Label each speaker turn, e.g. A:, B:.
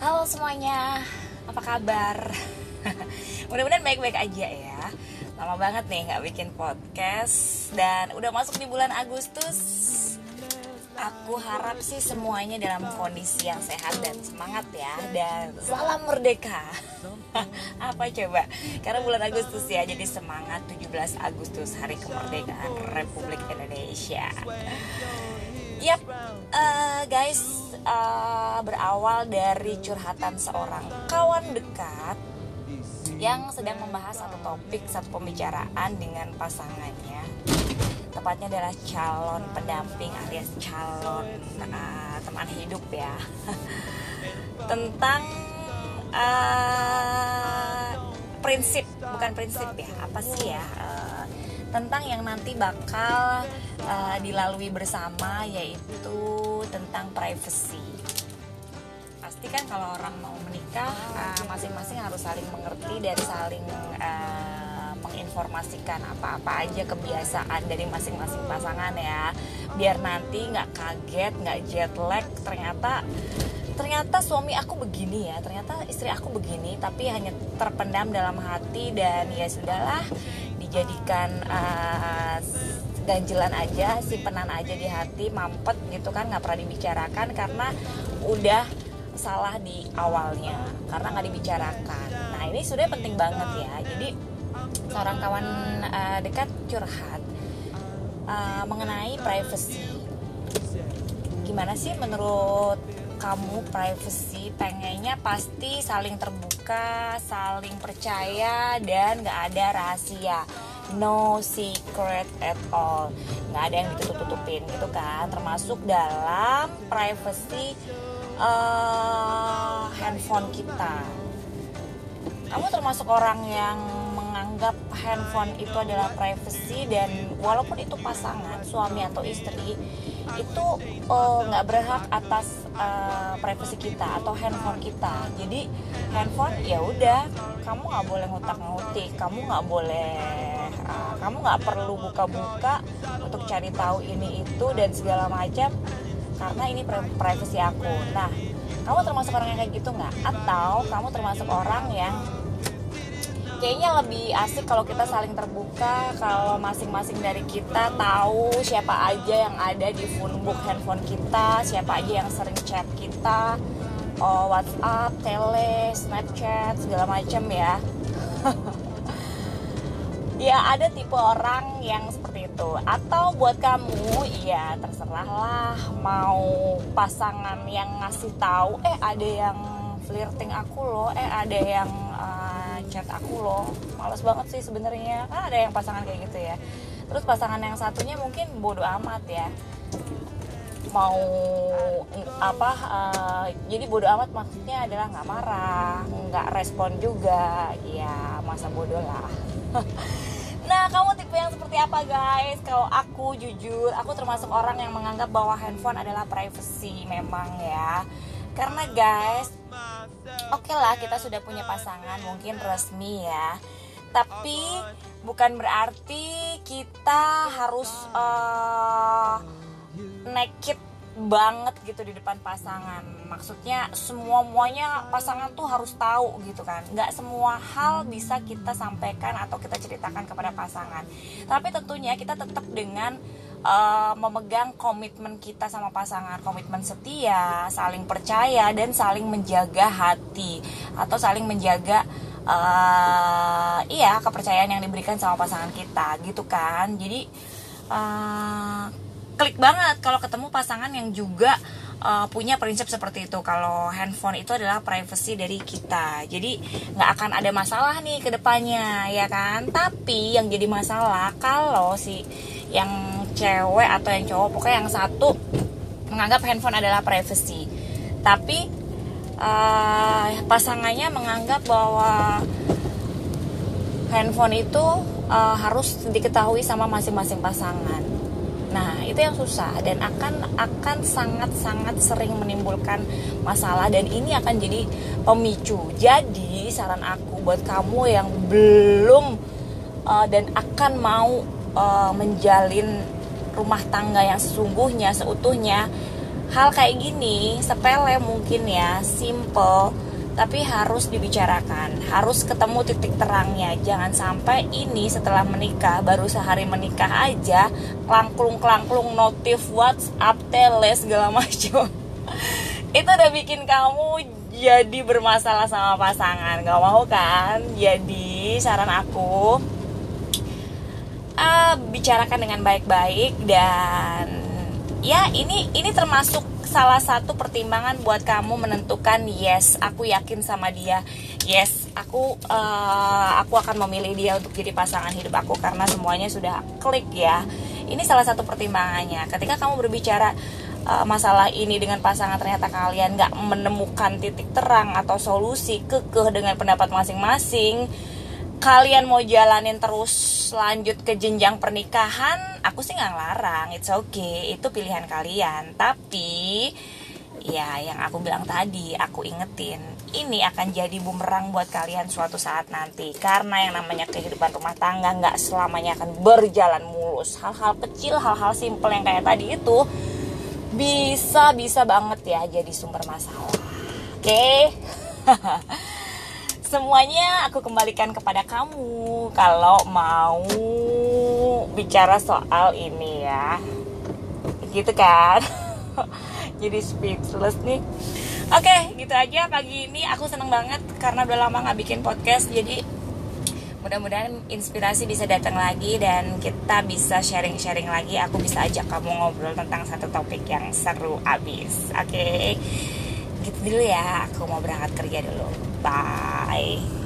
A: Halo semuanya, apa kabar? Mudah-mudahan baik-baik aja ya. Lama banget nih nggak bikin podcast dan udah masuk di bulan Agustus. Aku harap sih semuanya dalam kondisi yang sehat dan semangat ya dan salam merdeka. apa coba? Karena bulan Agustus ya jadi semangat 17 Agustus hari kemerdekaan Republik Indonesia. Yap, uh, guys, uh, berawal dari curhatan seorang kawan dekat yang sedang membahas satu topik, satu pembicaraan dengan pasangannya. Tepatnya adalah calon pendamping alias calon uh, teman hidup ya. Tentang uh, prinsip, bukan prinsip ya, apa sih ya? Uh, tentang yang nanti bakal uh, dilalui bersama yaitu tentang privacy. Pasti kan kalau orang mau menikah masing-masing uh, harus saling mengerti dan saling uh, menginformasikan apa-apa aja kebiasaan dari masing-masing pasangan ya, biar nanti nggak kaget, nggak jet lag ternyata ternyata suami aku begini ya ternyata istri aku begini tapi hanya terpendam dalam hati dan ya sudahlah dijadikan uh, ganjelan aja simpenan aja di hati mampet gitu kan nggak pernah dibicarakan karena udah salah di awalnya karena nggak dibicarakan. Nah ini sudah penting banget ya. Jadi seorang kawan uh, dekat curhat uh, mengenai privacy. Gimana sih menurut kamu privacy pengennya pasti saling terbuka saling percaya dan gak ada rahasia. No secret at all. Nggak ada yang ditutup tutupin gitu kan? Termasuk dalam privacy uh, handphone kita. Kamu termasuk orang yang menganggap handphone itu adalah privacy dan walaupun itu pasangan suami atau istri itu nggak uh, berhak atas uh, privasi kita atau handphone kita. Jadi handphone ya udah kamu nggak boleh ngutak ngutik kamu nggak boleh uh, kamu nggak perlu buka-buka untuk cari tahu ini itu dan segala macam karena ini privasi aku. Nah kamu termasuk orang yang kayak gitu nggak? Atau kamu termasuk orang yang kayaknya lebih asik kalau kita saling terbuka kalau masing-masing dari kita tahu siapa aja yang ada di phonebook handphone kita siapa aja yang sering chat kita oh, WhatsApp, tele, Snapchat segala macam ya. Ya ada tipe orang yang seperti itu. Atau buat kamu ya terserah lah mau pasangan yang ngasih tahu eh ada yang flirting aku loh. Eh ada yang uh, chat aku loh. Males banget sih sebenarnya. Kan ada yang pasangan kayak gitu ya. Terus pasangan yang satunya mungkin bodoh amat ya. Mau apa uh, jadi bodoh amat maksudnya adalah nggak marah nggak respon juga. Ya masa bodoh lah. Nah, kamu tipe yang seperti apa guys? Kalau aku jujur, aku termasuk orang yang menganggap bahwa handphone adalah privacy memang ya. Karena guys, oke okay lah kita sudah punya pasangan mungkin resmi ya. Tapi bukan berarti kita harus uh, naked banget gitu di depan pasangan. Maksudnya semua muanya pasangan tuh harus tahu gitu kan. Nggak semua hal bisa kita sampaikan atau kita ceritakan kepada pasangan. Tapi tentunya kita tetap dengan uh, memegang komitmen kita sama pasangan komitmen setia saling percaya dan saling menjaga hati. Atau saling menjaga uh, iya kepercayaan yang diberikan sama pasangan kita gitu kan. Jadi uh, klik banget kalau ketemu pasangan yang juga uh, punya prinsip seperti itu. Kalau handphone itu adalah privacy dari kita. Jadi nggak akan ada masalah nih ke depannya ya kan? Tapi yang jadi masalah kalau si yang cewek atau yang cowok pokoknya yang satu menganggap handphone adalah privacy tapi uh, pasangannya menganggap bahwa handphone itu uh, harus diketahui sama masing-masing pasangan Nah, itu yang susah dan akan akan sangat-sangat sering menimbulkan masalah dan ini akan jadi pemicu. Jadi, saran aku buat kamu yang belum uh, dan akan mau uh, menjalin rumah tangga yang sesungguhnya seutuhnya. Hal kayak gini sepele mungkin ya simple tapi harus dibicarakan. Harus ketemu titik terangnya. Jangan sampai ini setelah menikah baru sehari menikah aja klangklung klangklung notif WhatsApp tele segala macam. Itu udah bikin kamu jadi bermasalah sama pasangan. Gak mau kan? Jadi saran aku bicarakan dengan baik-baik dan ya ini ini termasuk salah satu pertimbangan buat kamu menentukan yes aku yakin sama dia. Yes aku uh, aku akan memilih dia untuk jadi pasangan hidup aku karena semuanya sudah klik ya. Ini salah satu pertimbangannya. Ketika kamu berbicara uh, masalah ini dengan pasangan ternyata kalian nggak menemukan titik terang atau solusi kekeh dengan pendapat masing-masing kalian mau jalanin terus lanjut ke jenjang pernikahan aku sih nggak ngelarang. It's okay itu pilihan kalian. Tapi ya yang aku bilang tadi aku ingetin ini akan jadi bumerang buat kalian suatu saat nanti. Karena yang namanya kehidupan rumah tangga nggak selamanya akan berjalan mulus. Hal-hal kecil hal-hal simple yang kayak tadi itu bisa bisa banget ya jadi sumber masalah. Oke? okay? semuanya aku kembalikan kepada kamu. Kalau mau bicara soal ini ya. Gitu kan? Jadi speechless nih. Oke gitu aja pagi ini. Aku seneng banget karena udah lama nggak bikin podcast. Jadi mudah-mudahan inspirasi bisa datang lagi dan kita bisa sharing-sharing lagi. Aku bisa ajak kamu ngobrol tentang satu topik yang seru abis. Oke? okay? Gitu dulu ya aku mau berangkat kerja dulu. Bye